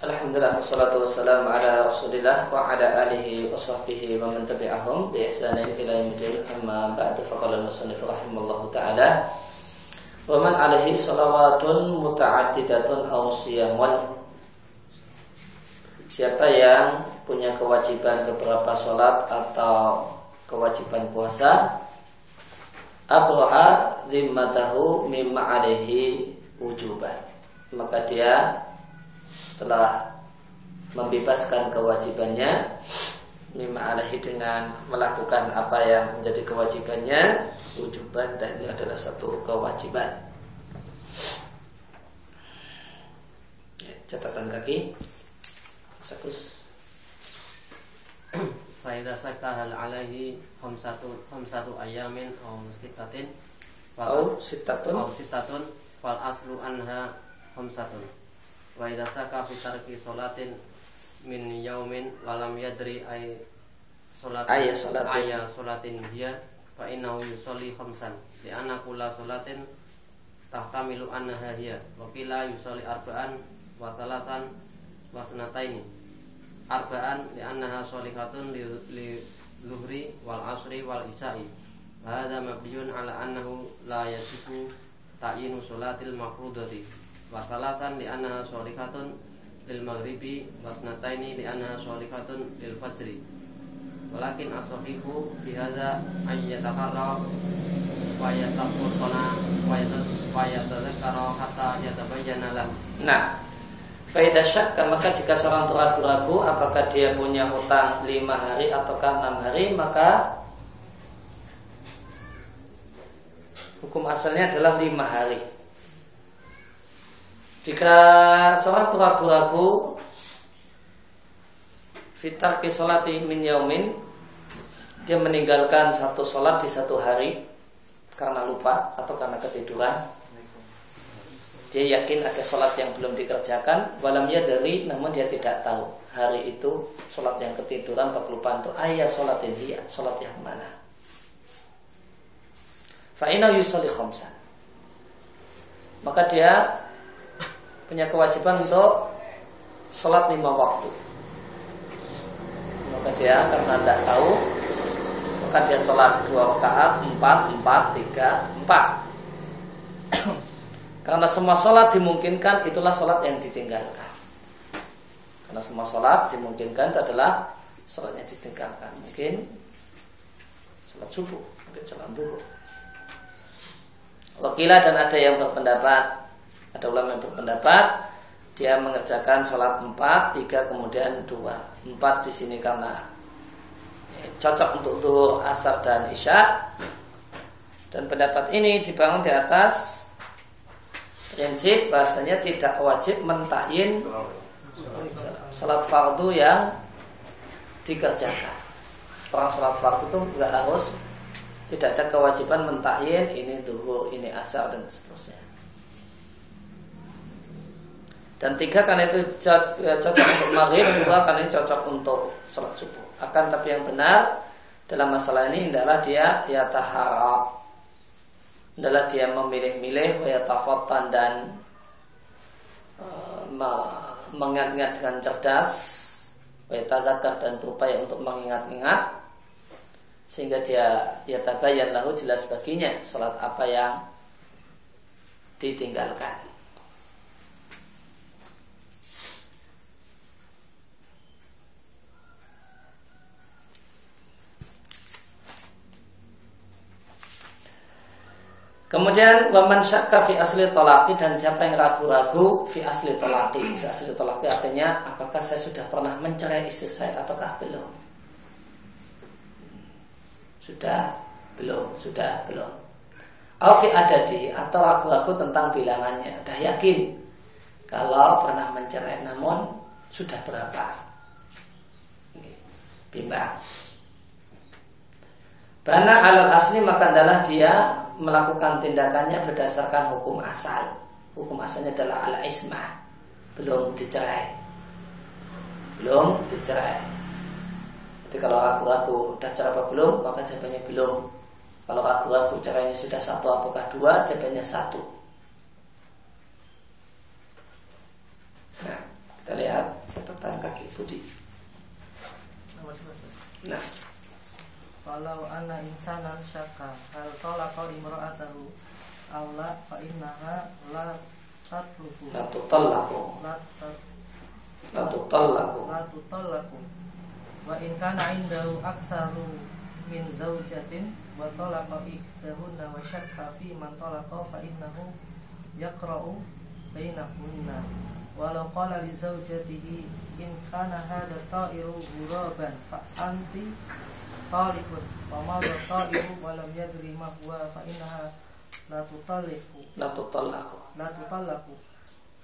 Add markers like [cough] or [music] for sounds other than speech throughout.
Alhamdulillah wassalatu wassalamu ala Rasulillah wa ala alihi wa sahbihi wa man tabi'ahum bi ihsanin ila yaumil amma ba'du faqala al-musannif rahimallahu taala. Wa man alaihi salawatun muta'addidatun aw siyamun. Siapa yang punya kewajiban beberapa sholat atau kewajiban puasa Abraha zimmatahu mimma alaihi wujuban. Maka dia telah membebaskan kewajibannya mimma alaihi dengan melakukan apa yang menjadi kewajibannya wujuban dan ini adalah satu kewajiban. Ya, catatan kaki. Sakus. Faidah sakahal alaihi hamsatu hamsatu ayamin au sitatin au sitatun au sitatun fal aslu anha hamsatun wa idza saka fi tarki salatin min yaumin walam yadri ay salat Ayya salatin. ayya salatin hiya fa innahu yusalli khamsan. Li anna kulla salatin tahtamilu annaha hiya wa qila yusalli arba'an wa salasan wa sanataini. Arba'an li annaha shalihatun li, li zuhri wal asri wal isya'i wa hadha mabniyun ala annahu la yajibu ta'yinu salatil mafrudati wa salasan li annaha shalihatun lil maghribi wa sanataini li annaha shalihatun lil fajri walakin as-sahihu fi hadza ay yatakarra wa yatafassala wa yata- wa yatadhakkara hatta yatabayyana lahu Nah, Faidah syakka maka jika seorang itu ragu-ragu apakah dia punya hutang lima hari ataukah enam hari maka hukum asalnya adalah lima hari. Jika seorang ragu-ragu fitar kisolati min yaumin dia meninggalkan satu sholat di satu hari karena lupa atau karena ketiduran dia yakin ada sholat yang belum dikerjakan walamnya dari namun dia tidak tahu hari itu sholat yang ketiduran atau kelupaan itu ayah sholat ini sholat yang mana. Fa'ina yusolli khomsan maka dia punya kewajiban untuk sholat lima waktu maka dia karena tidak tahu maka dia sholat dua rakaat empat empat tiga empat [clears throat] karena semua sholat dimungkinkan itulah sholat yang ditinggalkan. Karena semua sholat dimungkinkan itu adalah sholat yang ditinggalkan. Mungkin sholat subuh, mungkin sholat duhur. Wakilah dan ada yang berpendapat, ada ulama yang berpendapat dia mengerjakan sholat empat, tiga kemudian dua. Empat di sini karena eh, cocok untuk duhur, asar dan isya. Dan pendapat ini dibangun di atas prinsip bahasanya tidak wajib mentakin salat fardu yang dikerjakan. Orang salat fardu itu nggak harus tidak ada kewajiban mentakin ini duhur, ini asar dan seterusnya. Dan tiga karena itu ya, cocok untuk maghrib, dua karena ini cocok untuk salat subuh. Akan tapi yang benar dalam masalah ini adalah dia ya tahara adalah dia memilih-milih wayatafatan dan uh, mengingat-ingat dengan cerdas wayatadzakar dan berupaya untuk mengingat-ingat sehingga dia ya tabayan lahu jelas baginya sholat apa yang ditinggalkan Kemudian waman syakka fi asli tolaki dan siapa yang ragu-ragu fi asli tolaki. Fi asli tolaki artinya apakah saya sudah pernah mencerai istri saya ataukah belum? Sudah belum, sudah belum. Alfi adadi atau ragu-ragu tentang bilangannya. Udah yakin kalau pernah mencerai namun sudah berapa? Bimbang. Bana alal asli maka adalah dia melakukan tindakannya berdasarkan hukum asal. Hukum asalnya adalah ala ismah. Belum dicerai. Belum dicerai. Jadi kalau ragu-ragu udah cerai apa belum, maka jawabannya belum. Kalau ragu-ragu cerainya sudah satu ataukah dua, jawabannya satu. Nah, kita lihat catatan kaki Budi. Nah walau anna insanan syaka hal talaqa imra'atahu aw la fa innaha la tatluku. La tutallaku. La tutallaku. la tutallaku. Wa inkana indahu aksaru min zaujatin wa talaqa ihdahunna wa syaka fi man talaqa fa innahu yaqra'u bainahunna walau qala li zaujatihi in kana hada ta'iru Guraban fa anti talikun wa ma ta'iru wa lam yadri ma huwa fa innaha la tutalliqu La tutallaku. la tutallaku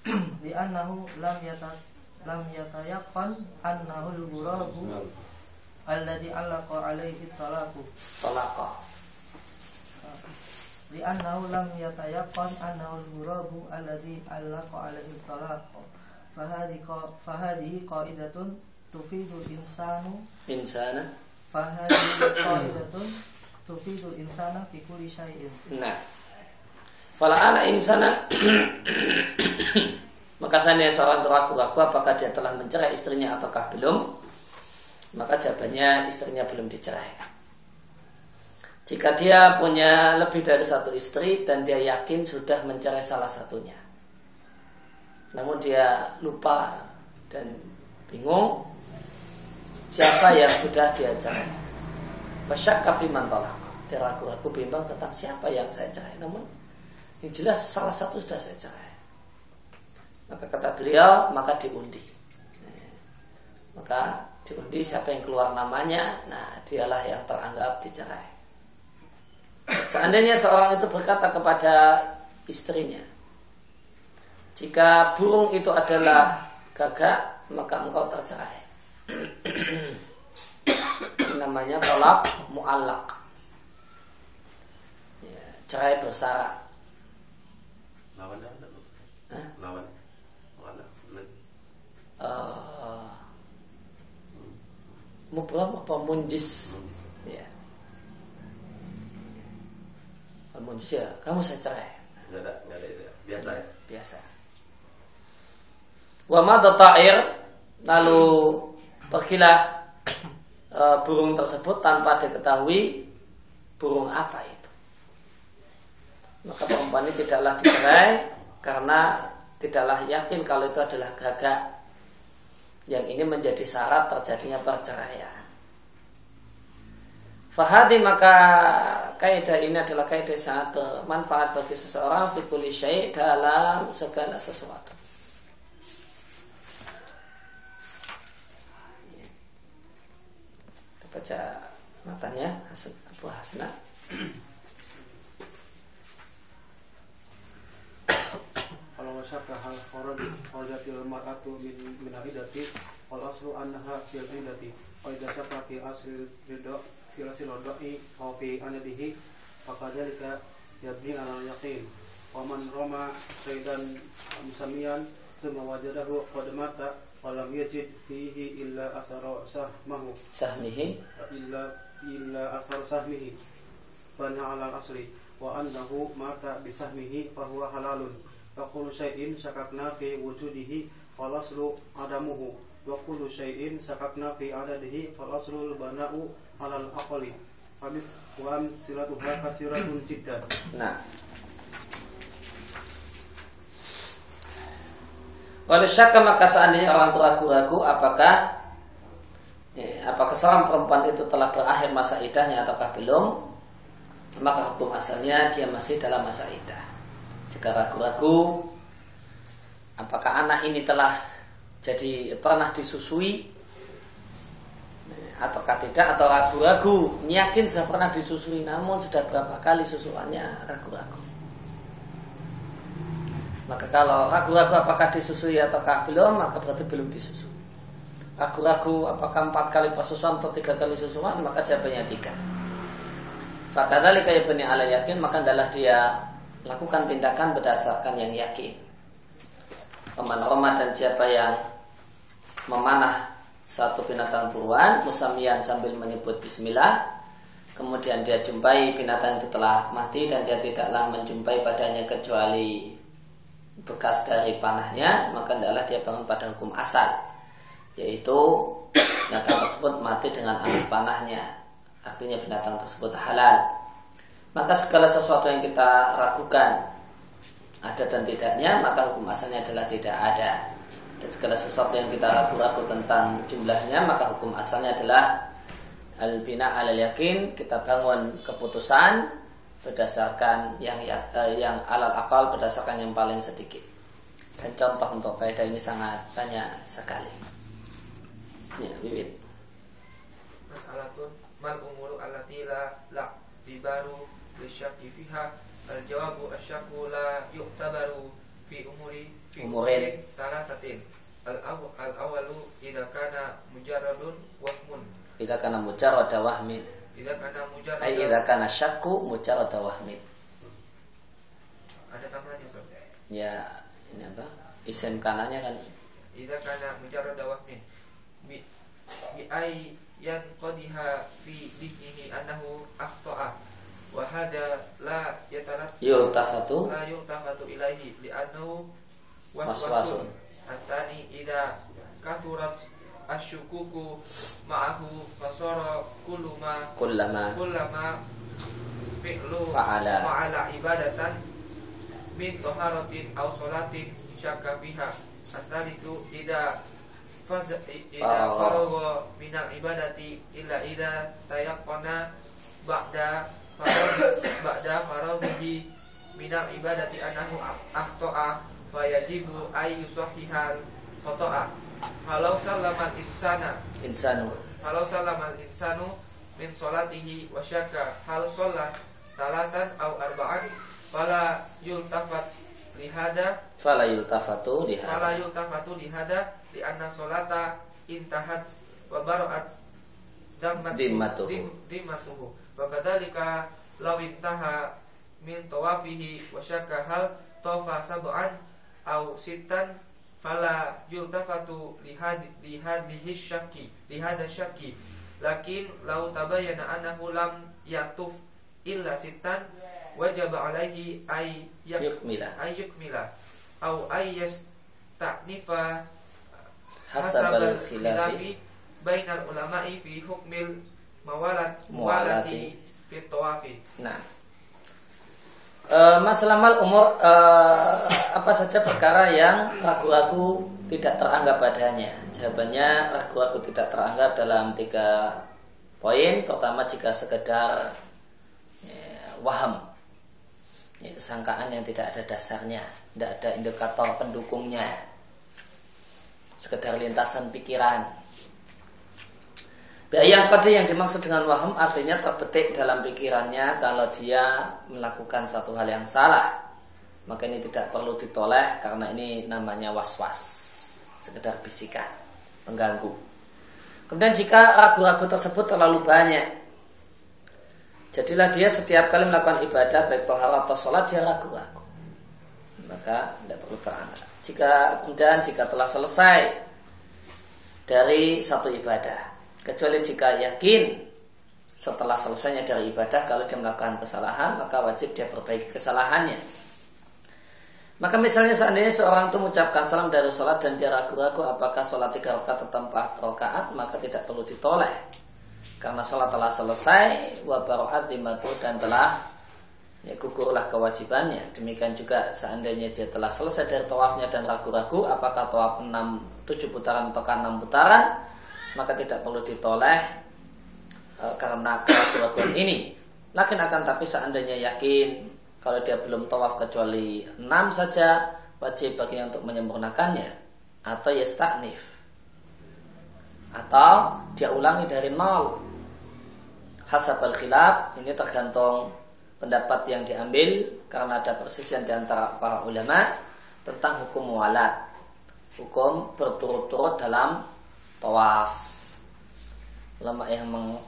[clears throat] li'annahu lam yata lam yatayaqqan annahu al-ghurabu alladhi allaqa alaihi talaqu Talaqa. li'annahu lam yatayaqqan annahu al-ghurabu alladhi allaqa alaihi talaqu fahadi fahadi qaidatun tufidu insanu Insana. [coughs] Nah. Fala ana insana. [coughs] Maka seandainya seorang itu ragu-ragu apakah dia telah mencerai istrinya ataukah belum. Maka jawabannya istrinya belum dicerai. Jika dia punya lebih dari satu istri dan dia yakin sudah mencerai salah satunya. Namun dia lupa dan bingung siapa yang sudah dia cerai Fasyakka fi man talaq. Dia bimbang tentang siapa yang saya cerai. Namun yang jelas salah satu sudah saya cerai. Maka kata beliau, maka diundi. Maka diundi siapa yang keluar namanya, nah dialah yang teranggap dicerai. Seandainya seorang itu berkata kepada istrinya, jika burung itu adalah gagak, maka engkau tercerai. [coughs] namanya tolak mu'allak ya, cerai bersyarat lawan ada Hah? lawan. Lawan uh, mubram apa munjis? Ya. Munjis ya kamu saya cerai. Nggak ada nggak ada itu ya. biasa ya? Biasa. Wa ta'ir lalu pergilah [coughs] e, burung tersebut tanpa diketahui burung apa itu? Maka perempuan ini tidaklah dicerai karena tidaklah yakin kalau itu adalah gagak. Yang ini menjadi syarat terjadinya perceraian. Fahadi maka kaidah ini adalah kaidah yang sangat bermanfaat bagi seseorang fikuli syai dalam segala sesuatu. Baca matanya Hasan Abu Hasna. kalau masyaka hal kharaj kharajatil mar'atu min min al-idati wal aslu annaha fil idati wa idza syaka fi asli ridha fi asli ridai aw fi anadihi faqadzalika yabni ala yaqin wa man rama saydan musamiyan thumma wajadahu qad mata wa lam yajid fihi illa asara sahmahu. Sahmihi? Illa illa asar sahmihi. Bana ala asli. Wa annahu mata bisahmihi fahuwa halalun. Wa kullu syai'in syakakna fi wujudihi fal aslu adamuhu. Wa kullu syai'in syakakna fi adadihi fal aslu bana'u alal aqli. Habis wa amsilatuha kasiratun jiddan. Nah. Oleh syaka maka seandainya orang itu ragu-ragu apakah ya, apakah seorang perempuan itu telah berakhir masa idahnya ataukah belum maka hukum asalnya dia masih dalam masa idah. Jika ragu-ragu apakah anak ini telah jadi pernah disusui ataukah tidak atau ragu-ragu yakin sudah pernah disusui namun sudah berapa kali susuannya ragu-ragu maka kalau ragu-ragu apakah disusui ataukah belum maka berarti belum disusui. Ragu-ragu apakah empat kali persusuan atau tiga kali susuan maka jawabannya tiga. Fakadali kaya bani ala yakin maka adalah dia lakukan tindakan berdasarkan yang yakin. Roma dan siapa yang memanah satu binatang buruan musamian sambil menyebut bismillah kemudian dia jumpai binatang itu telah mati dan dia tidaklah menjumpai padanya kecuali bekas dari panahnya maka adalah dia bangun pada hukum asal yaitu [clears throat] binatang tersebut mati dengan anak panahnya. Artinya binatang tersebut halal. Maka segala sesuatu yang kita ragukan ada dan tidaknya maka hukum asalnya adalah tidak ada. Dan segala sesuatu yang kita ragu-ragu tentang jumlahnya maka hukum asalnya adalah al bina al yakin kita bangun keputusan berdasarkan yang eh, yang alal akal berdasarkan yang paling sedikit. Dan contoh untuk kaidah ini sangat banyak sekali. Ya bibit Mas'alatun mal umuru allati la la dibaru lisyaki fiha. Al jawabu asyaku la yu'tabaru fi umuri fi Umurin. talatatin al aw al awalu idza kana mujarradun wahmun. Idza kana mujarrada wahmin. mujarrad ay idza kana syakku mujarrada wahmin ada tambahannya Ustaz ya ini apa? Isim kanannya kan. Idza kana mujarrad wahmin bi bi ay yan qadiha fi dihnihi annahu akhta'a. Wa hada la yatarat yultafatu la yu'tafatu ilaihi li'annahu Waswasun. waswasun. Antani ida kathurat asyukuku ma'ahu fasara kullu ma kullama kullama fi'lu Fa'ala. fa'ala ibadatan min taharatin aw salatin syakka fiha Antani itu ida faz ida Faragha. minal ibadati illa ida tayaqqana ba'da faraghi [coughs] ba'da faraghihi minal ibadati annahu akhta'a fayajibu ay yusahihal khata'a falau sallamal insana. Insanu. Falau sallamal insanu min salatihi wa syakka. Hal sholat talatan aw arba'an fala yultafat lihada fala yultafatu liha fala yultafatu lihada li anna sholata intahat wa dammat Dimmatuhu. dim, dimmatuhu. Wa kadzalika law intaha min tawafihi wa syakka. Hal tawafa sab'an aw sittan fala yultafatu lihadi lihadihi syakki lihada syakki. Lakin law tabayyana annahu lam yatuf illa sittan wajaba alaihi ay yak- yukmila. ay yukmila. Aw ay yasta'nifa hasabal khilafi. bainal ulama'i fi hukmil mawalat muwalati fi tawafi. Nah, masalah mal umur e, apa saja perkara yang ragu-ragu tidak teranggap padanya. Jawabannya ragu-ragu tidak teranggap dalam tiga poin. Pertama jika sekedar ya, waham, ya, sangkaan yang tidak ada dasarnya, tidak ada indikator pendukungnya, sekedar lintasan pikiran. Yang kode yang dimaksud dengan waham artinya terbetik dalam pikirannya kalau dia melakukan satu hal yang salah. Maka ini tidak perlu ditoleh karena ini namanya was-was. Sekedar bisikan, mengganggu. Kemudian jika ragu-ragu tersebut terlalu banyak. Jadilah dia setiap kali melakukan ibadah baik tohar atau sholat dia ragu-ragu. Maka tidak perlu teranggap. Jika kemudian jika telah selesai dari satu ibadah kecuali jika yakin setelah selesainya dari ibadah kalau dia melakukan kesalahan maka wajib dia perbaiki kesalahannya. Maka misalnya seandainya seorang itu mengucapkan salam dari sholat dan dia ragu-ragu apakah sholat tiga rakaat atau empat rakaat maka tidak perlu ditoleh. Karena sholat telah selesai wa baro'at limatu dan telah ya gugurlah kewajibannya. Demikian juga seandainya dia telah selesai dari tawafnya dan ragu-ragu apakah tawaf 6 7 putaran atau 6 putaran maka tidak perlu ditoleh e, karena keraguan ini. Lakin akan tapi seandainya yakin kalau dia belum tawaf kecuali enam saja wajib baginya untuk menyempurnakannya. Atau yastaknif atau dia ulangi dari nol. Hasabal khilaf ini tergantung pendapat yang diambil karena ada persisian di antara para ulama tentang hukum mualat hukum berturut-turut dalam tawaf. Ulama yang meng,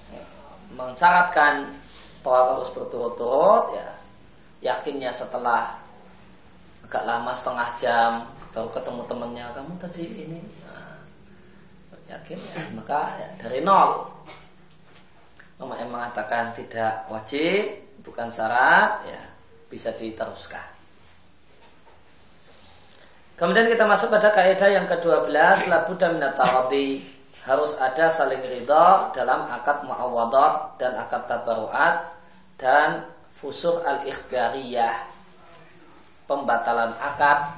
mencaratkan tawaf harus berturut-turut ya. Yakinnya setelah agak lama setengah jam baru ketemu temannya kamu tadi ini nah, yakin ya maka ya, dari nol. Ulama yang mengatakan tidak wajib bukan syarat ya bisa diteruskan Kemudian kita masuk pada kaidah yang ke-12 labuda minat tawadhi harus ada saling ridha dalam akad muawadat dan akad tabaruat dan fusuh al-ikhtiyariyah. pembatalan akad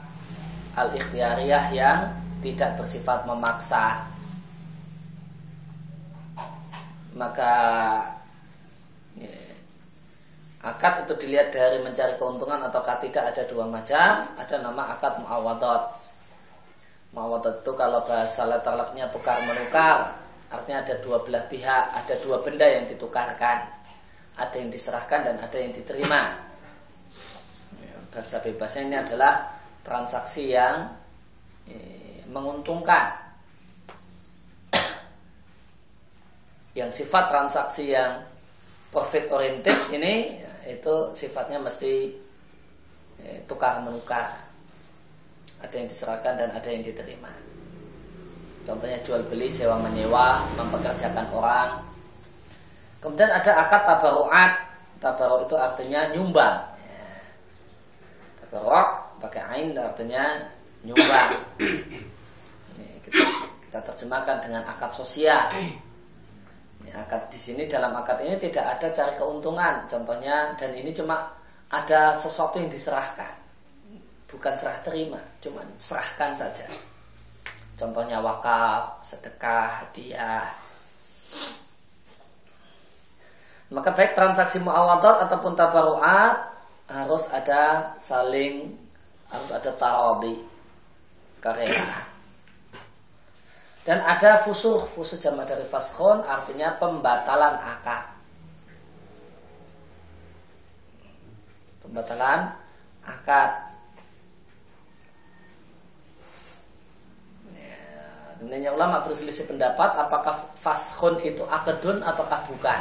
al-ikhtiyariyah yang tidak bersifat memaksa maka ya, akad itu dilihat dari mencari keuntungan ataukah tidak ada dua macam. Ada nama akad muawadot. Muawadot itu kalau bahasa letalaknya tukar menukar artinya ada dua belah pihak ada dua benda yang ditukarkan. Ada yang diserahkan dan ada yang diterima. Bahasa bebasnya ini adalah transaksi yang eh, menguntungkan. Yang sifat transaksi yang profit oriented ini itu sifatnya mesti eh, tukar menukar. Ada yang diserahkan dan ada yang diterima. Contohnya jual beli sewa menyewa mempekerjakan orang. Kemudian ada akad tabaruat. Tabaruk itu artinya nyumbang. Tabaruk pakai ain artinya nyumbang. Kita, kita terjemahkan dengan akad sosial ini akad di sini dalam akad ini tidak ada cari keuntungan. Contohnya dan ini cuma ada sesuatu yang diserahkan. Bukan serah terima, cuma serahkan saja. Contohnya wakaf, sedekah, hadiah. Maka baik transaksi muawadot ataupun tabaruat harus ada saling harus ada tarodi karena dan ada fusuh, fusuh jamaah dari faskhon artinya pembatalan akad. Pembatalan akad. Ya, ulama berselisih pendapat apakah faskhon itu akedun ataukah bukan.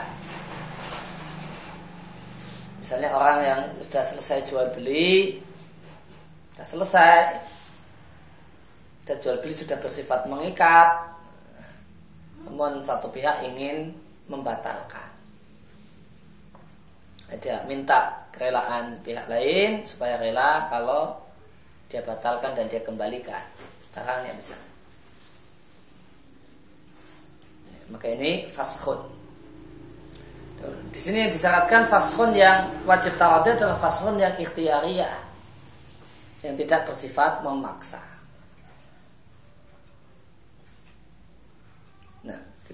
Misalnya orang yang sudah selesai jual beli, sudah selesai, dan jual beli sudah bersifat mengikat. Namun satu pihak ingin membatalkan. Dia minta kerelaan pihak lain supaya rela kalau dia batalkan dan dia kembalikan. Caranya bisa. Maka ini fashun di sini disyaratkan fashun yang wajib tawadhu adalah fashun yang ikhtiariyah yang tidak bersifat memaksa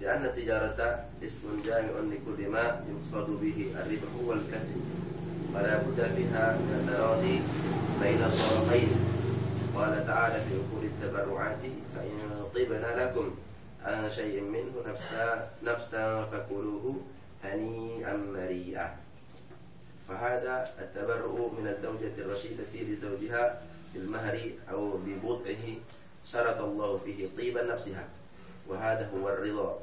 لأن التجارة اسم جامع لكل ما يقصد به الربح والكسب فلا بد فيها من التراضي بين الطرفين. قال تعالى في عقول التبرعات فإن طبن لكم عن شيء منه نفسا نفسا فكلوه هنيئا مريئا. فهذا التبرؤ من الزوجة الرشيدة لزوجها بالمهر أو ببضعه شرط الله فيه طيب نفسها. وهذا هو الرضا.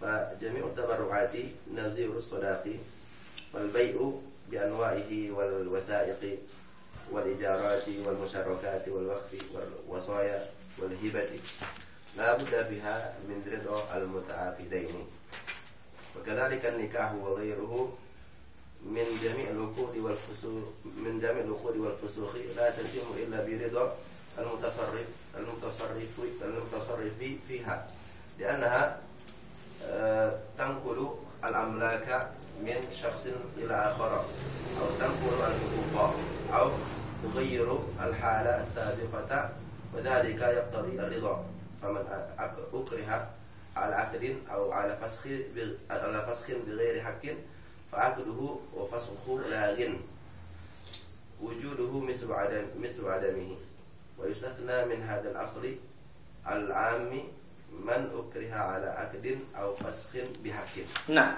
فجميع التبرعات نظير الصداق والبيع بأنواعه والوثائق والإجارات والمشاركات والوقف والوصايا والهبة. لا بد فيها من رضا المتعاقدين. وكذلك النكاح وغيره من جميع العقود والفسوق من جميع العقود والفسوق لا تتم إلا برضا المتصرف المتصرف المتصرف فيها. لأنها تنقل الأملاك من شخص إلى آخر أو تنقل الحقوق أو تغير الحالة السابقة وذلك يقتضي الرضا. فمن أكره على عقد أو على فسخ على فسخ بغير حق فعقده وفسخه لاغ. وجوده مثل عدم مثل عدمه. ويستثنى من هذا الأصل العام man ukriha ala akdin au faskin bihakin. Nah.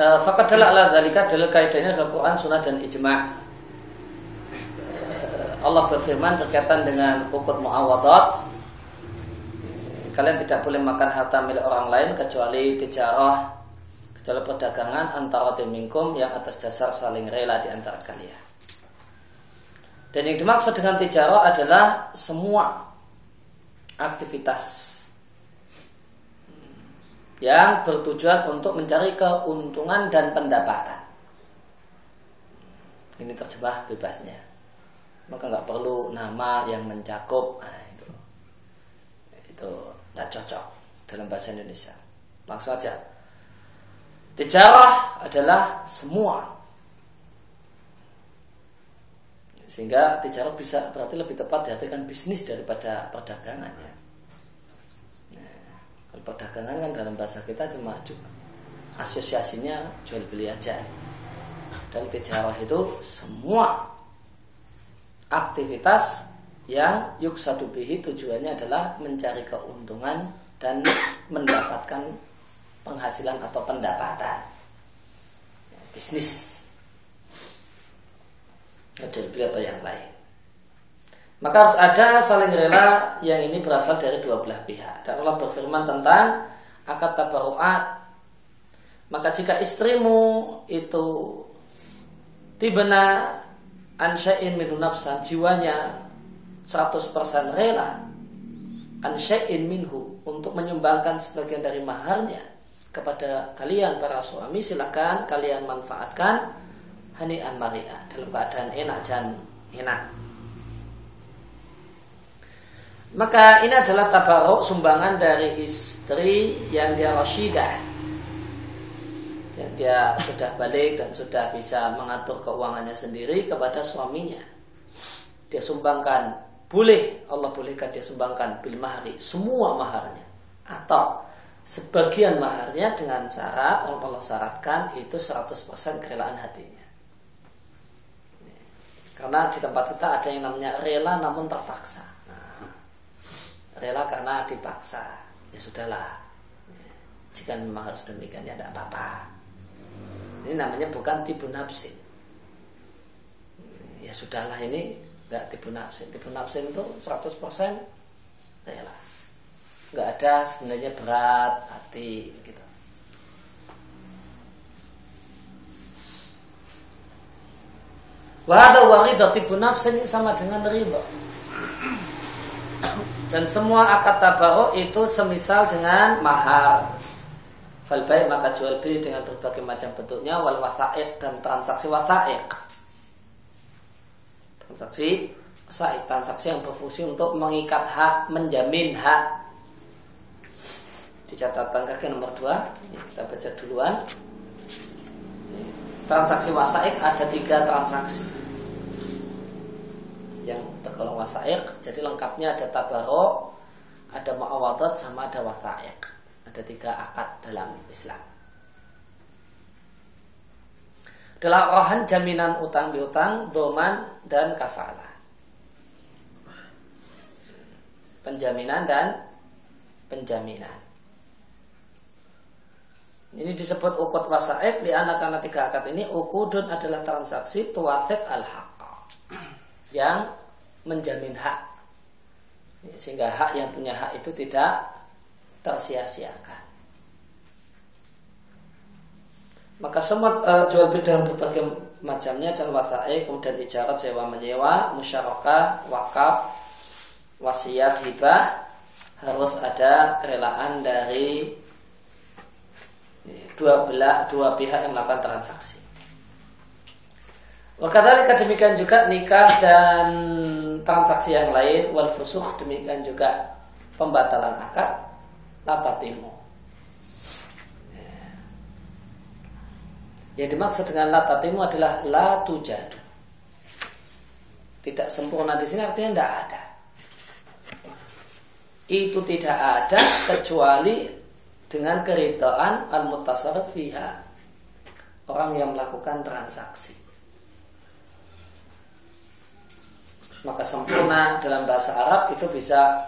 Uh, Fakat dalal ala dalika dalil kaidahnya adalah Quran, Sunnah dan Ijma' uh, Allah berfirman berkaitan dengan ukut muawadat Kalian tidak boleh makan harta milik orang lain kecuali tijarah kecuali perdagangan antara timingkum yang atas dasar saling rela di antara kalian. Dan yang dimaksud dengan tijarah adalah semua aktivitas yang bertujuan untuk mencari keuntungan dan pendapatan. Ini terjemah bebasnya. Maka nggak perlu nama yang mencakup. Nah, itu itu tidak cocok dalam bahasa Indonesia. Langsung aja. Tijarah adalah semua sehingga tijarah bisa berarti lebih tepat diartikan bisnis daripada perdagangan ya. Nah, kalau perdagangan kan dalam bahasa kita cuma asosiasinya jual beli aja. Dan tijarah itu semua aktivitas yang yuk bihi tujuannya adalah mencari keuntungan dan [coughs] mendapatkan penghasilan atau pendapatan bisnis beli atau yang lain. Maka harus ada saling rela yang ini berasal dari dua belah pihak. Dan Allah berfirman tentang akad tabaruat. Maka jika istrimu itu tibena ansya'in minhu nafsan, jiwanya 100% rela ansya'in minhu untuk menyumbangkan sebagian dari maharnya kepada kalian para suami silakan kalian manfaatkan hani amaria dalam keadaan enak dan enak. Maka ini adalah tabarok sumbangan dari istri yang dia rasyidah. Yang dia sudah balik dan sudah bisa mengatur keuangannya sendiri kepada suaminya. Dia sumbangkan, boleh Allah bolehkan dia sumbangkan bil mahari, semua maharnya. Atau sebagian maharnya dengan syarat Allah syaratkan itu 100% kerelaan hatinya. Karena di tempat kita ada yang namanya rela namun terpaksa. Nah, rela karena dipaksa. Ya sudahlah. Jika memang harus demikian ya tidak apa-apa. Ini namanya bukan tibu nafsin. Ya sudahlah ini nggak tibu nafsin. Tibu nafsin itu 100% rela. Nggak ada sebenarnya berat hati gitu. Wahada waridati nafsin ini sama dengan riba. Dan semua akad tabarok itu semisal dengan mahar. Fal baik maka jual beli dengan berbagai macam bentuknya wal wasaik dan transaksi wasaik. Transaksi wasaik transaksi yang berfungsi untuk mengikat hak, menjamin hak. Di catatan kaki nomor 2 kita baca duluan transaksi wasaik ada tiga transaksi yang tergolong wasaik jadi lengkapnya ada tabarok ada muawadat sama ada wasaik ada tiga akad dalam Islam adalah rohan jaminan utang piutang, doman dan kafala. Penjaminan dan penjaminan. Ini disebut ukut wasaik li anak karena tiga akad ini. Ukudun adalah transaksi tuwafik al haq yang menjamin hak. Sehingga hak yang punya hak itu tidak tersia-siakan. Maka semua uh, jual beli dalam berbagai macamnya dan wasaik kemudian ijarat sewa menyewa musyarakah wakaf wasiat hibah harus ada kerelaan dari dua belah dua pihak yang melakukan transaksi. Wakadhalika demikian juga nikah dan transaksi yang lain wal fusuh demikian juga pembatalan akad latatimu. Yang dimaksud dengan latatimu adalah la tujadu. Tidak sempurna di sini artinya tidak ada. Itu tidak ada kecuali dengan keridhaan al-mutasarrif fiha. Orang yang melakukan transaksi. Maka sempurna dalam bahasa Arab itu bisa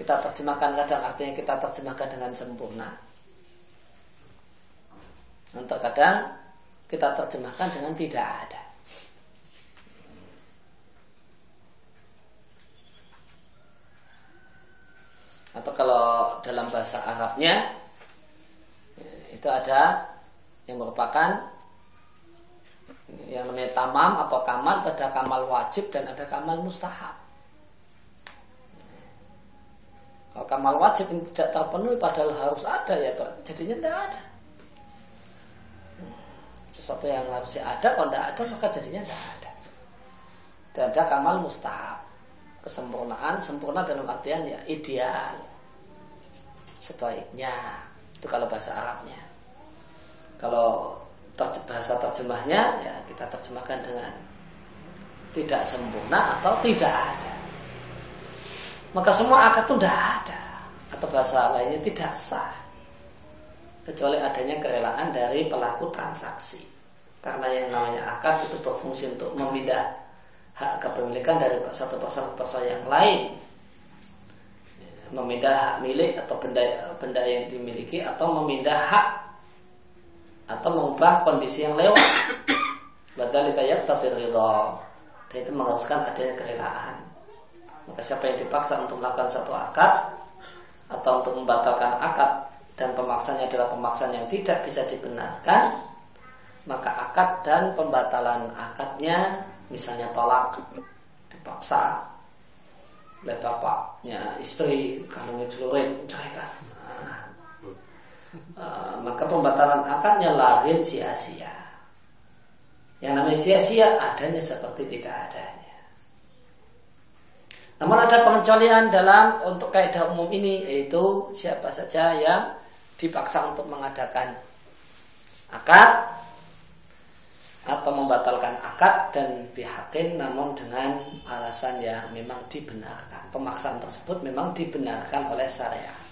kita terjemahkan kadang artinya kita terjemahkan dengan sempurna. Dan terkadang kita terjemahkan dengan tidak ada. Atau kalau dalam bahasa Arabnya itu ada yang merupakan yang namanya tamam atau kamal ada kamal wajib dan ada kamal mustahab. Kalau kamal wajib ini tidak terpenuhi padahal harus ada ya jadinya tidak ada. Sesuatu yang harusnya ada kalau tidak ada maka jadinya tidak ada. Dan ada kamal mustahab. Kesempurnaan, sempurna dalam artian ya ideal. Sebaiknya. Itu kalau bahasa Arabnya. Kalau bahasa terjemahnya ya kita terjemahkan dengan tidak sempurna atau tidak ada. Maka semua akad itu tidak ada. Atau bahasa lainnya tidak sah. Kecuali adanya kerelaan dari pelaku transaksi. Karena yang namanya akad itu berfungsi untuk memindah hak kepemilikan dari satu person ke person yang lain. Memindah hak milik atau benda benda yang dimiliki atau memindah hak atau mengubah kondisi yang lewat. [coughs] Badal kayak tapi ridho. Dan itu mengharuskan adanya kerelaan. Maka siapa yang dipaksa untuk melakukan satu akad atau untuk membatalkan akad dan pemaksanya adalah pemaksaan yang tidak bisa dibenarkan, maka akad dan pembatalan akadnya misalnya tolak dipaksa oleh bapaknya istri kalungnya celurit ceraikan nah, uh, maka pembatalan akadnya lain sia-sia yang namanya sia-sia adanya seperti tidak adanya namun ada pengecualian dalam untuk kaidah umum ini yaitu siapa saja yang dipaksa untuk mengadakan akad atau membatalkan akad dan bihakin namun dengan alasan yang memang dibenarkan. Pemaksaan tersebut memang dibenarkan oleh syariat.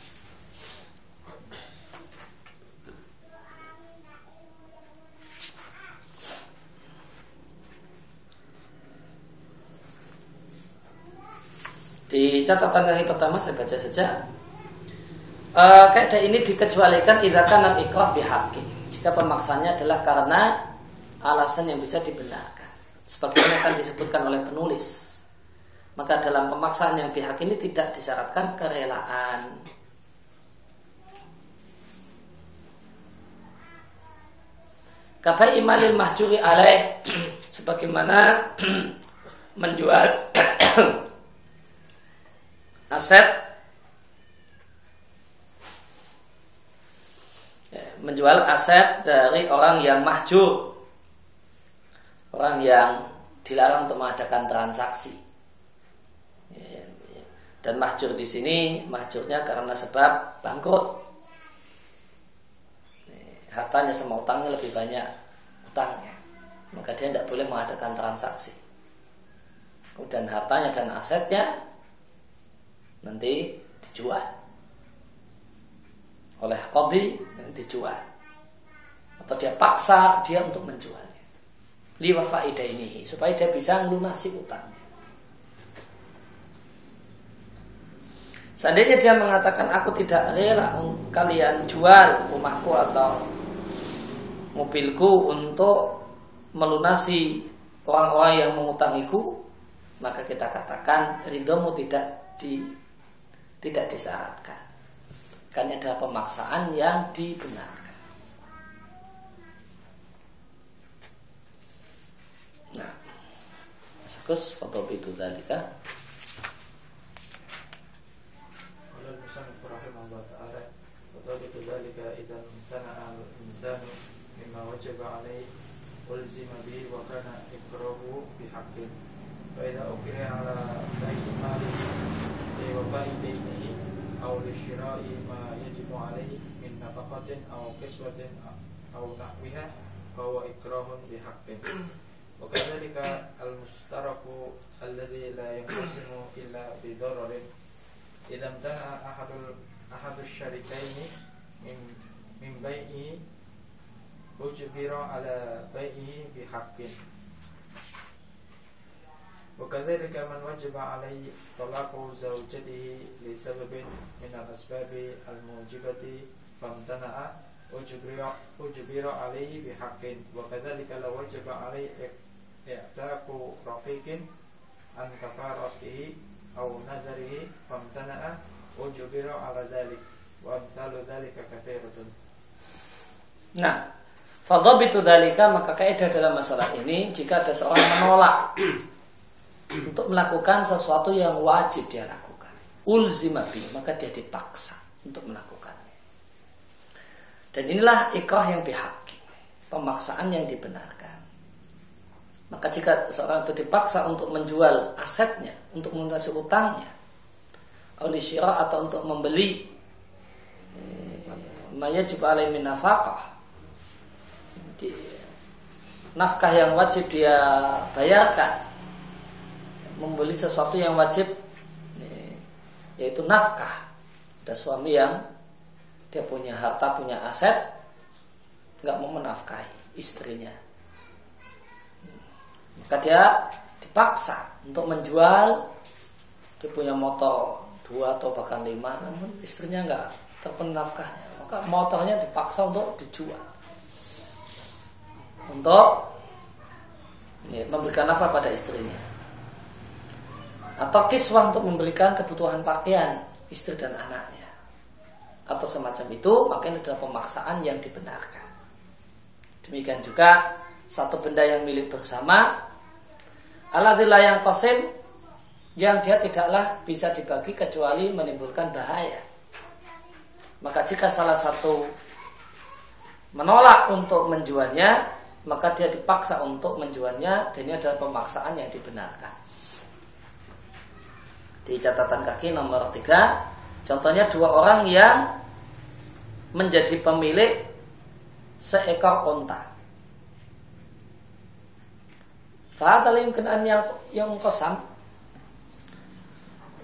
Di catatan kaki pertama saya baca saja. E, kaidah ini dikecualikan idakan al ikrah bihaqi. Jika pemaksanya adalah karena alasan yang bisa dibenarkan. Sebagaimana akan disebutkan oleh penulis. Maka dalam pemaksaan yang pihak ini tidak disyaratkan kerelaan. Kafai imalil mahjuri alaih [clears throat] sebagaimana [clears throat] menjual [clears throat] aset. Ya, menjual aset dari orang yang mahjur. Orang yang dilarang untuk mengadakan transaksi. Ya, ya. dan mahjur di sini mahjurnya karena sebab bangkrut. Hartanya sama utangnya lebih banyak utangnya. Maka dia tidak boleh mengadakan transaksi. Kemudian hartanya dan asetnya nanti dijual. Oleh kodi dijual. Atau dia paksa dia untuk menjualnya liwa faidah ini supaya dia bisa melunasi utangnya. Seandainya dia mengatakan aku tidak rela kalian jual rumahku atau mobilku untuk melunasi orang-orang yang mengutangiku, maka kita katakan ridhomu tidak di tidak disyaratkan. Karena ada pemaksaan yang dibenarkan. Nah, Sakus foto itu tadi kan? Insanu أو لشراء ما يجب عليه من نفقة أو كسوة أو نحوها فهو إكراه بحق وكذلك المشترك الذي لا ينقسم إلا بضرر. إذا امتنع أحد أحد الشريكين من من بيعه أجبر على بيعه بحق وكذلك من وجب عليه طلاق زوجته لسبب من الأسباب الموجبة فامتنع أجبر, أجبر عليه بحق وكذلك لو وجب عليه اعتاق رقيق عن كفارته أو نذره فامتنع أجبر على ذلك وأمثال ذلك كثيرة نعم Fadhabitu dalika maka kaidah dalam masalah ini jika ada seorang menolak untuk melakukan sesuatu yang wajib dia lakukan. Ulzimabi maka dia dipaksa untuk melakukannya. Dan inilah ikrah yang bihaki, pemaksaan yang dibenarkan. Maka jika seorang itu dipaksa untuk menjual asetnya, untuk melunasi utangnya, oleh syirah atau untuk membeli eh, mayajib alaihi min nafkah nafkah yang wajib dia bayarkan membeli sesuatu yang wajib eh, yaitu nafkah. Ada suami yang dia punya harta punya aset nggak mau menafkahi istrinya. Maka dia dipaksa untuk menjual. Dia punya motor dua atau bahkan lima namun istrinya nggak terpenuhi nafkahnya. Maka motornya dipaksa untuk dijual. Untuk ya, memberikan nafkah pada istrinya atau kiswah untuk memberikan kebutuhan pakaian istri dan anaknya atau semacam itu maka ini adalah pemaksaan yang dibenarkan demikian juga satu benda yang milik bersama aladillah yang kosim yang dia tidaklah bisa dibagi kecuali menimbulkan bahaya. Maka jika salah satu menolak untuk menjualnya, maka dia dipaksa untuk menjualnya dan ini adalah pemaksaan yang dibenarkan. Di catatan kaki nomor tiga, contohnya dua orang yang menjadi pemilik seekor onta. Fahadalim kenaan yang yang kosam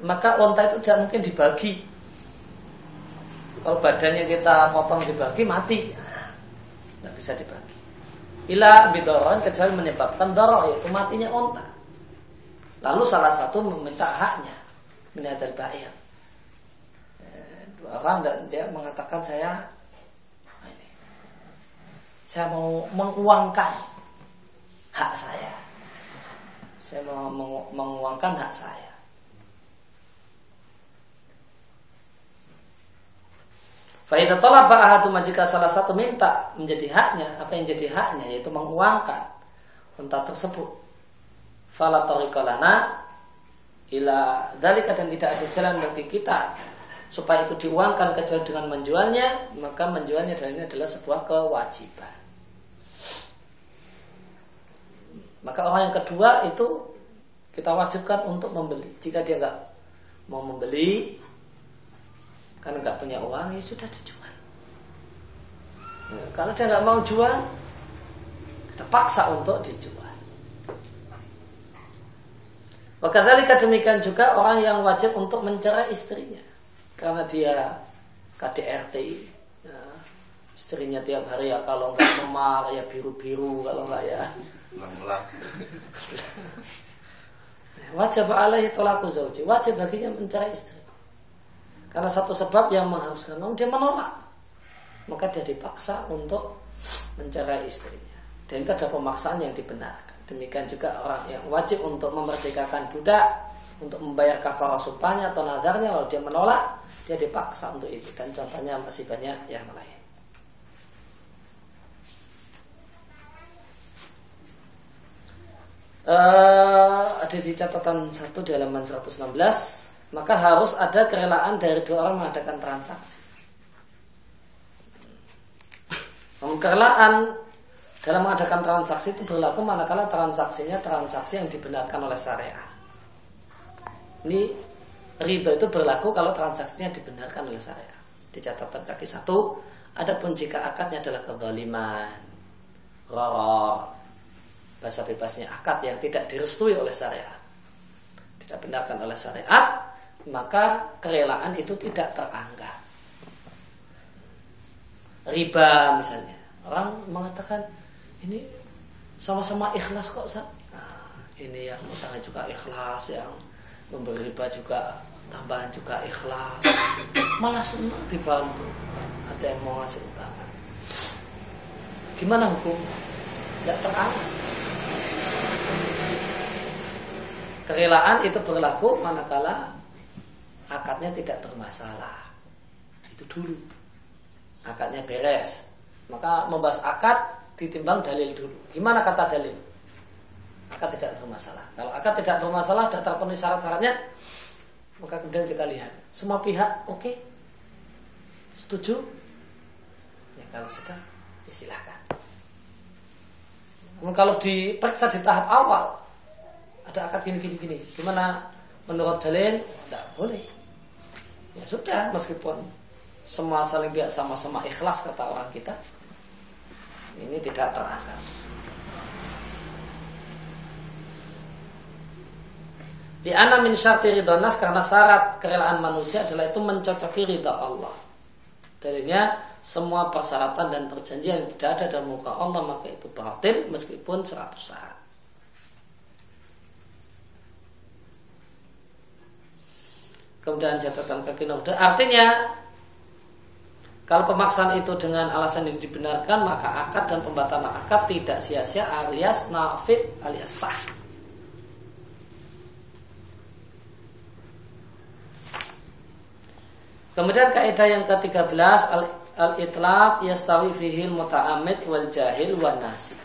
maka onta itu tidak mungkin dibagi. Kalau badannya kita potong dibagi mati, tidak bisa dibagi. Ila bidoron kecuali menyebabkan dorok yaitu matinya onta. Lalu salah satu meminta haknya minadal bayar. Eh, dua orang dan dia mengatakan saya ini, saya mau menguangkan hak saya. Saya mau menguangkan hak saya. Faidah tolak ahaduma jika salah satu minta menjadi haknya, apa yang jadi haknya yaitu menguangkan unta tersebut. Fala tariqalana ila dalika dan tidak ada jalan bagi kita supaya itu diuangkan kecuali dengan menjualnya, maka menjualnya dan ini adalah sebuah kewajiban. Maka orang yang kedua itu kita wajibkan untuk membeli. Jika dia nggak mau membeli, karena nggak punya uang ya sudah dijual. Ya, kalau dia nggak mau jual, kita paksa untuk dijual. Wakadhalika demikian juga orang yang wajib untuk mencerai istrinya. Karena dia KDRT ya, istrinya tiap hari ya kalau nggak memar ya biru-biru kalau nggak ya. Wajib alaihi tolaku zauji wajib baginya mencerai istri. Karena satu sebab yang mengharuskan. Namun dia menolak. Maka dia dipaksa untuk mencerai istrinya. Dan itu ada pemaksaan yang dibenarkan. Demikian juga orang yang wajib untuk memerdekakan budak untuk membayar kafar supanya atau nadarnya kalau dia menolak dia dipaksa untuk itu dan contohnya masih banyak yang lain. Uh, ada di catatan satu di halaman 116 maka harus ada kerelaan dari dua orang mengadakan transaksi. Kerelaan dalam mengadakan transaksi itu berlaku manakala transaksinya transaksi yang dibenarkan oleh syariat. Ini ridho itu berlaku kalau transaksinya dibenarkan oleh syariat. Di catatan kaki satu, adapun jika akadnya adalah kezaliman, roro, bahasa bebasnya akad yang tidak direstui oleh syariat, tidak benarkan oleh syariat, maka kerelaan itu tidak teranggap. Riba misalnya, orang mengatakan ini sama-sama ikhlas kok Nah, ini yang utangnya juga ikhlas, yang memberi riba juga tambahan juga ikhlas, [coughs] malah senang dibantu. Ada yang mau ngasih utang. Gimana hukum? Tidak teranggap. Kerelaan itu berlaku manakala akadnya tidak bermasalah. Itu dulu. Akadnya beres. Maka membahas akad ditimbang dalil dulu. Gimana kata dalil? Akad tidak bermasalah. Kalau akad tidak bermasalah, sudah terpenuhi syarat-syaratnya, maka kemudian kita lihat semua pihak oke, okay? setuju. Ya kalau sudah, ya silahkan. Namun kalau diperiksa di tahap awal, ada akad gini gini gini, gimana menurut dalil? Tidak boleh. Ya sudah, meskipun semua saling biak sama-sama ikhlas kata orang kita, ini tidak terangkat. Di ana min syarti karena syarat kerelaan manusia adalah itu mencocoki ridha Allah. Dalilnya semua persyaratan dan perjanjian yang tidak ada dalam muka Allah maka itu batil meskipun 100 syarat. Kemudian catatan kaki nomor artinya kalau pemaksaan itu dengan alasan yang dibenarkan maka akad dan pembatalan akad tidak sia-sia alias nafid alias sah. Kemudian kaidah yang ke-13 al-itlaq yastawi fihi muta'ammid wal jahil wan nasi.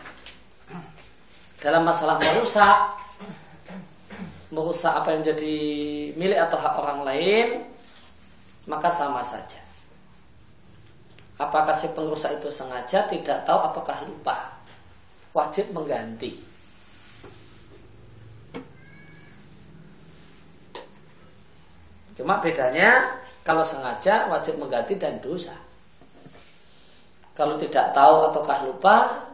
Dalam masalah merusak merusak apa yang jadi milik atau hak orang lain maka sama saja Apakah si pengrusak itu sengaja tidak tahu ataukah lupa? Wajib mengganti. Cuma bedanya kalau sengaja wajib mengganti dan dosa. Kalau tidak tahu ataukah lupa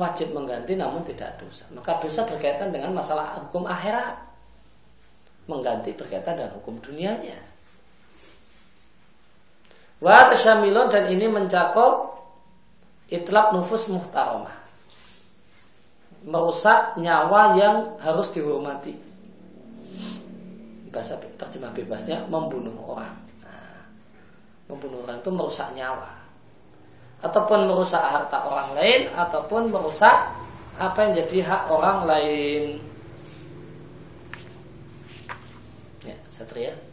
wajib mengganti namun tidak dosa. Maka dosa berkaitan dengan masalah hukum akhirat. Mengganti berkaitan dengan hukum dunianya. Wa tasyamilun dan ini mencakup itlab nufus muhtaramah. Merusak nyawa yang harus dihormati. Bahasa terjemah bebasnya membunuh orang. Nah, membunuh orang itu merusak nyawa. Ataupun merusak harta orang lain ataupun merusak apa yang jadi hak orang lain. Ya, Satria.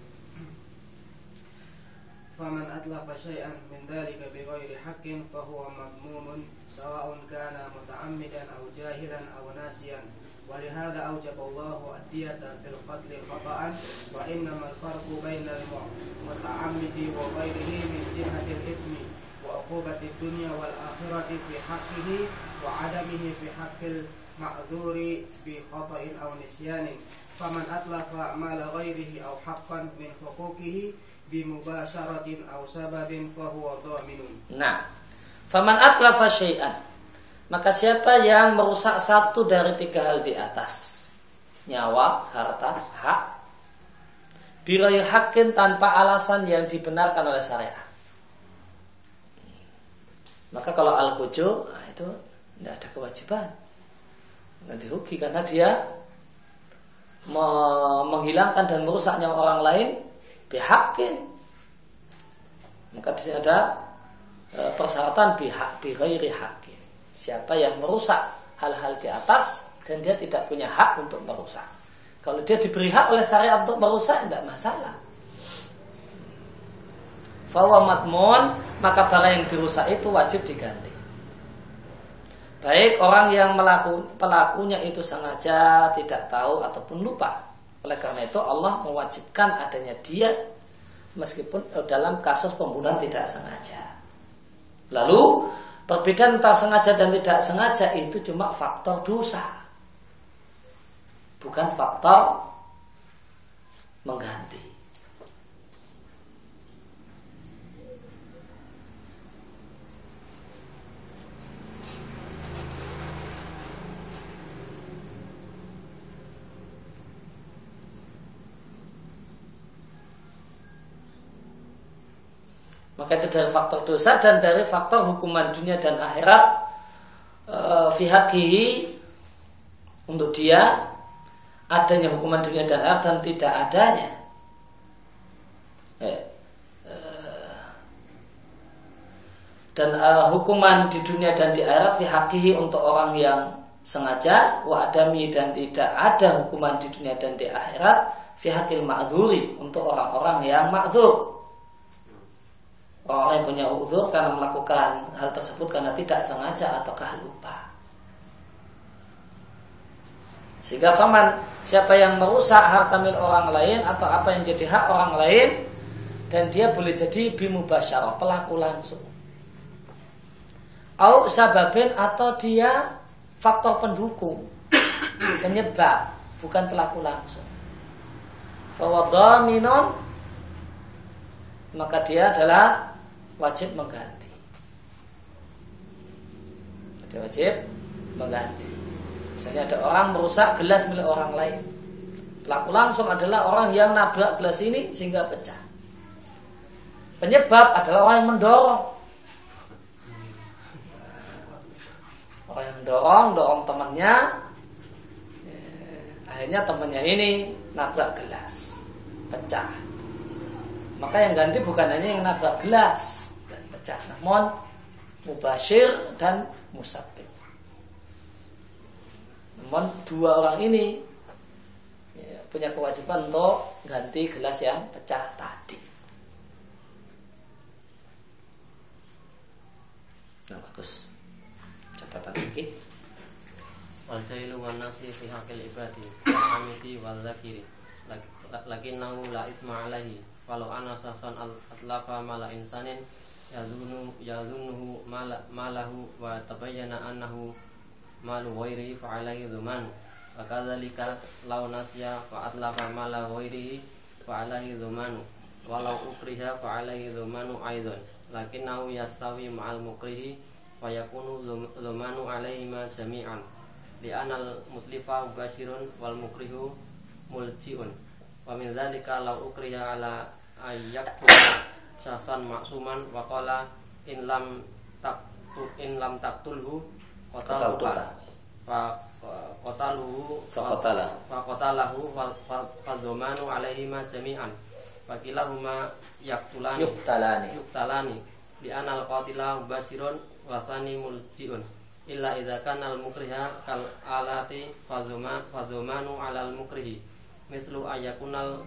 فمن أتلف شيئا من ذلك بغير حق فهو مذموم سواء كان متعمدا أو جاهلا أو ناسيا. ولهذا أوجب الله الدية في القتل خطأ وإنما الفرق بين المتعمد وغيره من جهة الإثم وعقوبة الدنيا والآخرة في حقه وعدمه في حق المعذور بخطأ أو نسيان. فمن أتلف مال غيره أو حقا من حقوقه bimubasharatin aw sababin fahuwa dhaminun. Nah, faman atlafa syai'an maka siapa yang merusak satu dari tiga hal di atas? Nyawa, harta, hak. Birai hakin tanpa alasan yang dibenarkan oleh syariat. Maka kalau al nah itu tidak ada kewajiban. Nanti rugi karena dia menghilangkan dan merusak nyawa orang lain bihakin maka di sini ada e, persyaratan bihak bighairi hakin siapa yang merusak hal-hal di atas dan dia tidak punya hak untuk merusak kalau dia diberi hak oleh syariat untuk merusak tidak masalah Fawa matmun maka barang yang dirusak itu wajib diganti. Baik orang yang melaku, pelakunya itu sengaja tidak tahu ataupun lupa. Oleh karena itu Allah mewajibkan adanya dia meskipun dalam kasus pembunuhan tidak sengaja. Lalu perbedaan antara sengaja dan tidak sengaja itu cuma faktor dosa. Bukan faktor mengganti. Maka itu dari faktor dosa dan dari faktor hukuman dunia dan akhirat. E, untuk dia adanya hukuman dunia dan akhirat dan tidak adanya. Eh, eh, dan uh, hukuman di dunia dan di akhirat fihakihi untuk orang yang sengaja wa adami dan tidak ada hukuman di dunia dan di akhirat fihakil ma'zuri untuk orang-orang yang ma'zur orang yang punya uzur karena melakukan hal tersebut karena tidak sengaja ataukah lupa. Sehingga faman siapa yang merusak harta milik orang lain atau apa yang jadi hak orang lain dan dia boleh jadi bimubasyarah pelaku langsung. Au sababin atau dia faktor pendukung [coughs] penyebab bukan pelaku langsung. Fawadaminon maka dia adalah wajib mengganti. Dia wajib mengganti. Misalnya ada orang merusak gelas milik orang lain. Pelaku langsung adalah orang yang nabrak gelas ini sehingga pecah. Penyebab adalah orang yang mendorong. Orang yang dorong, dorong temannya. Akhirnya temannya ini nabrak gelas, pecah. Maka yang ganti bukan hanya yang nabrak gelas pecah, namun mubashir dan musabib. Namun dua orang ini ya, punya kewajiban untuk ganti gelas yang pecah tadi. Nah bagus. Catatan lagi. wal jailu wan nasi fi haqqil ibadi hamidi wal zakiri lakinnahu la isma alaihi walau ana sasan atlafa mala insanin mala malahu wa tabayyana annahu malu ghairihi fa alaihi dhuman wa kadzalika law nasya fa atlafa mala ghairihi fa alaihi dhuman walau ukriha fa alaihi dhumanu aidan lakinnahu yastawi ma'al mukrihi fa yakunu dhumanu alaihi ma jami'an li'anal mutlifa mubashirun wal mukrihu muljiun wa min dzalika law ukriha ala ayyaktu syasan maksuman wa qala in lam taqtu in lam taqtulhu qataluka fa qataluhu Faqatala. fa qatalahu fa dhamanu alaihi ma jami'an. Wa kilahuma yaqtulani Yuktalani. yuktalani. Li anal qatila mubashirun wa thani muljiun. Illa idza kana al mukriha kal alati fazuma fazumanu alal mukrihi. Mislu ayakunal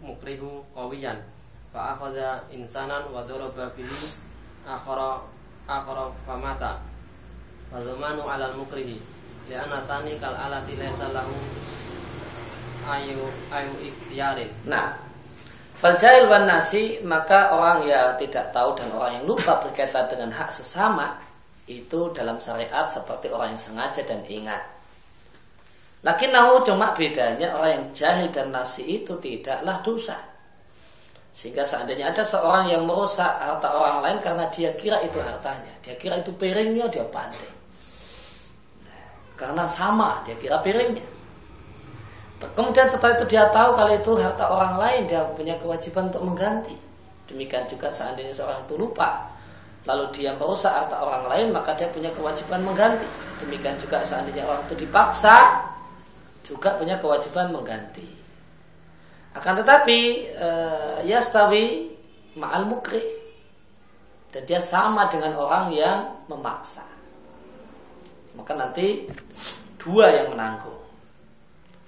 mukrihu qawiyan fa akhadha insanan wa daraba bihi akhara akhara famata fazumanu alal mukrihi li anna tani kal alati laysa lahu ayu ayu ikhtiyarin Nah, Faljahil wan nasi maka orang yang tidak tahu dan orang yang lupa berkaitan dengan hak sesama itu dalam syariat seperti orang yang sengaja dan ingat. Lakin nahu cuma bedanya orang yang jahil dan nasi itu tidaklah dosa. Sehingga seandainya ada seorang yang merusak harta orang lain karena dia kira itu hartanya, dia kira itu piringnya, dia banting. Karena sama, dia kira piringnya. Kemudian setelah itu dia tahu kalau itu harta orang lain, dia punya kewajiban untuk mengganti. Demikian juga seandainya seorang itu lupa, lalu dia merusak harta orang lain, maka dia punya kewajiban mengganti. Demikian juga seandainya orang itu dipaksa, juga punya kewajiban mengganti. Akan tetapi eh, yastawi ma'al mukrih dan dia sama dengan orang yang memaksa. Maka nanti dua yang menanggung.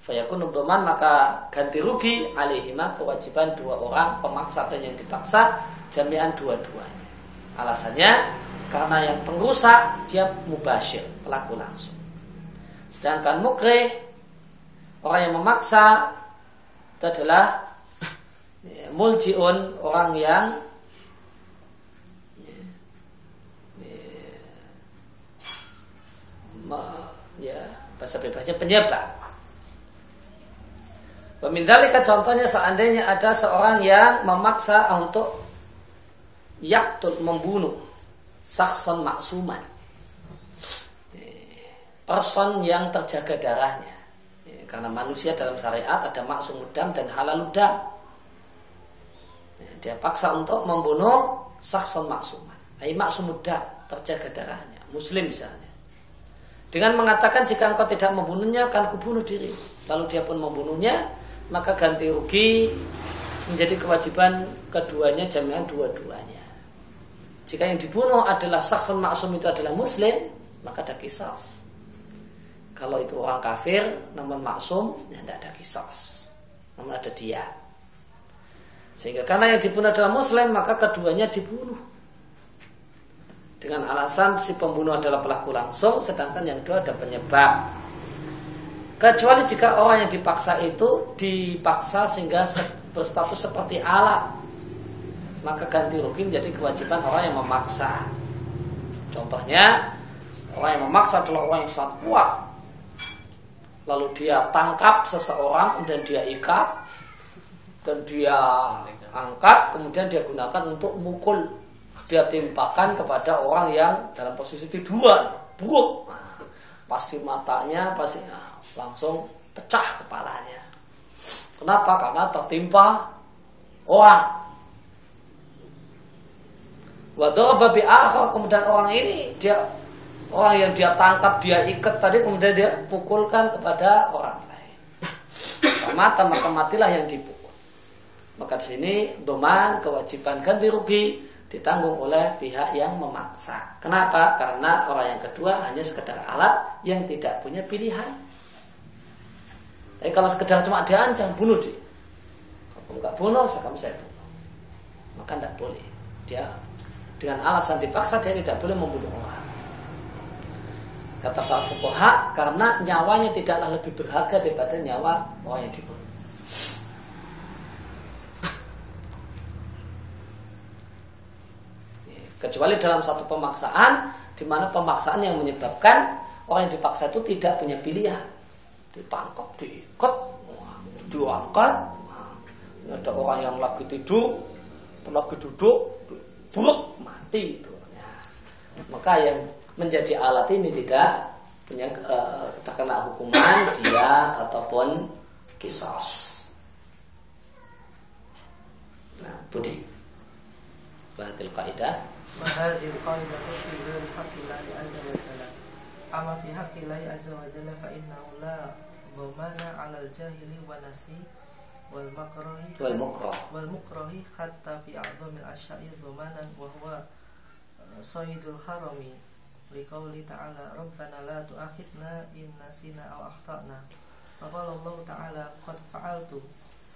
Fayakun doman maka ganti rugi alihima kewajiban dua orang pemaksa dan yang dipaksa jami'an dua-duanya. Alasannya karena yang pengrusak dia mubashir pelaku langsung. Sedangkan mukrih orang yang memaksa itu adalah ya, muljiun orang yang ya, ya, ya bahasa bebasnya penyebab. Pemindalika contohnya seandainya ada seorang yang memaksa untuk yaktul membunuh sakson maksuman person yang terjaga darahnya Ya, karena manusia dalam syariat ada maksum dam dan halal dam Ya, dia paksa untuk membunuh sakson maksuman. Ay maksum dam terjaga darahnya. Muslim misalnya. Dengan mengatakan jika engkau tidak membunuhnya akan kubunuh diri. Lalu dia pun membunuhnya maka ganti rugi menjadi kewajiban keduanya jami'an dua-duanya. Jika yang dibunuh adalah saksun maksum itu adalah muslim maka ada kisos kalau itu orang kafir namun maksum ya tidak ada kisos namun ada dia Sehingga karena yang dibunuh adalah muslim maka keduanya dibunuh. Dengan alasan si pembunuh adalah pelaku langsung sedangkan yang kedua ada penyebab. Kecuali jika orang yang dipaksa itu dipaksa sehingga berstatus seperti alat maka ganti rugi menjadi kewajiban orang yang memaksa. Contohnya orang yang memaksa adalah orang yang sangat kuat. Lalu dia tangkap seseorang dan dia ikat dan dia angkat kemudian dia gunakan untuk mukul. Dia timpakan kepada orang yang dalam posisi tiduran buruk. Pasti matanya pasti nah, langsung pecah kepalanya. Kenapa? Karena tertimpa orang. Wadah babi akhir kemudian orang ini dia orang yang dia tangkap dia ikat tadi kemudian dia pukulkan kepada orang lain. Mata maka matilah yang dipukul. Maka di sini doman kewajiban ganti rugi ditanggung oleh pihak yang memaksa. Kenapa? Karena orang yang kedua hanya sekedar alat yang tidak punya pilihan. Tapi kalau sekedar cuma diancam bunuh dia. Kalau nggak bunuh, sekarang saya bunuh. Maka tidak boleh. Dia dengan alasan dipaksa dia tidak boleh membunuh orang. Kata para fukoha karena nyawanya tidaklah lebih berharga daripada nyawa orang yang dibunuh. Kecuali dalam satu pemaksaan di mana pemaksaan yang menyebabkan orang yang dipaksa itu tidak punya pilihan. Ditangkap, diikat, diangkat. Ada orang yang lagi tidur, lagi duduk, buruk, mati itu. Ya. Maka yang menjadi alat ini tidak punya uh, terkena hukuman [coughs] dia ataupun kisos. Nah, Budi. Bahatil kaidah. Bahatil kaidah fi ghairi haqqillahi azza wa jalla. Fi azza wa jalla fa la 'ala al-jahili wa nasi wal makrahi wal mukrah wal mukrahi hatta fi eh, sayyidul harami liqauli ta'ala rabbana la tu'akhidna in nasina aw akhtana. Wa qala Allah ta'ala qad fa'altu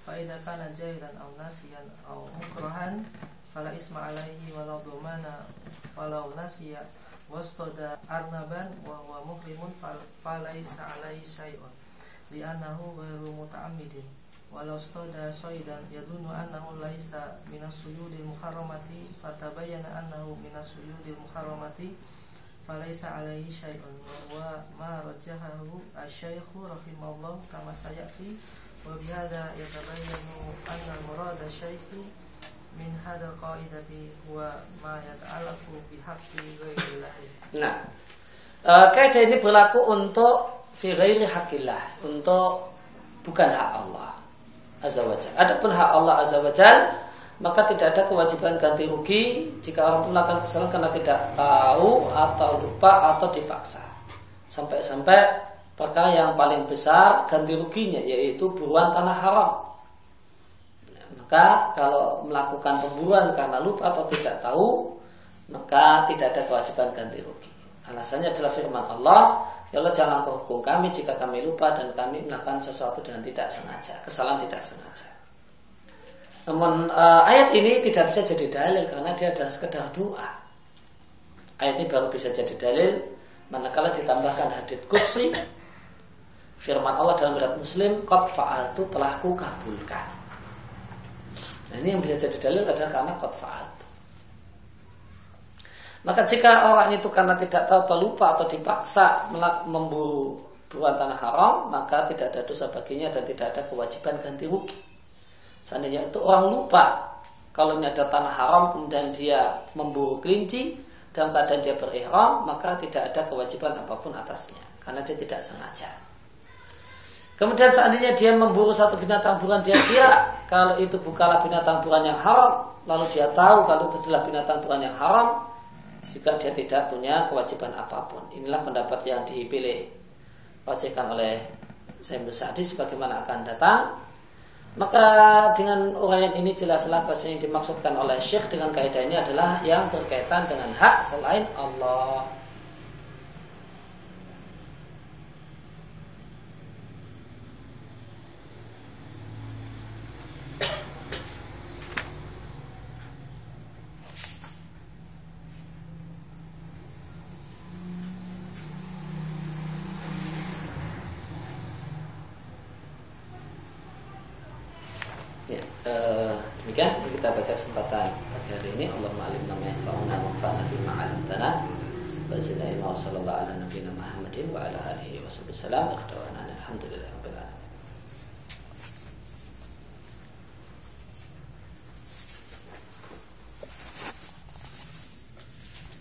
fa idza kana jahilan aw nasiyan aw mukrahan fala isma alaihi walau dumana walau nasiya wastada arnaban wa huwa muhrimun falaisa alaihi syai'un li'annahu ghairu muta'ammidin. Walau stoda soidan yadunu annahu laisa minas suyudil muharramati fatabayyana annahu minas suyudil muharramati falaisa alaihi syai'un wa ma rajahahu asy-syaikhu rahimahullah kama sayati wa bihadza yatabayyanu anna al-murada syaikhi min hadal qaidati huwa ma yata'allaqu bihaqqi ghairillah. Nah, uh, kaidah ini berlaku untuk fi ghairi haqqillah, untuk bukan hak Allah azza wajal. Adapun hak Allah azza wajal maka tidak ada kewajiban ganti rugi jika orang melakukan kesalahan karena tidak tahu atau lupa atau dipaksa. Sampai-sampai perkara yang paling besar ganti ruginya yaitu buruan tanah haram maka kalau melakukan pemburuan karena lupa atau tidak tahu, maka tidak ada kewajiban ganti rugi. Alasannya adalah firman Allah, Ya Allah jangan kau hukum kami jika kami lupa dan kami melakukan sesuatu dengan tidak sengaja, kesalahan tidak sengaja. Namun uh, ayat ini tidak bisa jadi dalil karena dia adalah sekedar doa. Ayat ini baru bisa jadi dalil manakala ditambahkan hadits kursi firman Allah dalam berat Muslim, "Qad fa'altu telah ku kabulkan." Nah, ini yang bisa jadi dalil adalah karena qad Maka jika orang itu karena tidak tahu atau lupa atau dipaksa memburu buruan tanah haram, maka tidak ada dosa baginya dan tidak ada kewajiban ganti rugi. Seandainya itu orang lupa kalau ini ada tanah haram kemudian dia memburu kelinci dalam keadaan dia berihram, maka tidak ada kewajiban apa pun atasnya karena dia tidak sengaja. Kemudian seandainya dia memburu satu binatang buruan dia kira kalau itu bukanlah binatang buruan yang haram, lalu dia tahu kalau itu adalah binatang buruan yang haram, jika dia tidak punya kewajiban apa pun. Inilah pendapat yang dipilih wajibkan oleh Sayyid Sa'di sebagaimana akan datang. Maka dengan uraian ini jelaslah bahasa yang dimaksudkan oleh Syekh dengan kaidah ini adalah yang berkaitan dengan hak selain Allah. demikian baca kesempatan pagi hari ini. Allah ma'alim nama yang fa'una wa fa'na bima alam tanah wa wa sallallahu ala nabiyina Muhammadin wa ala alihi wa sallam. Alhamdulillah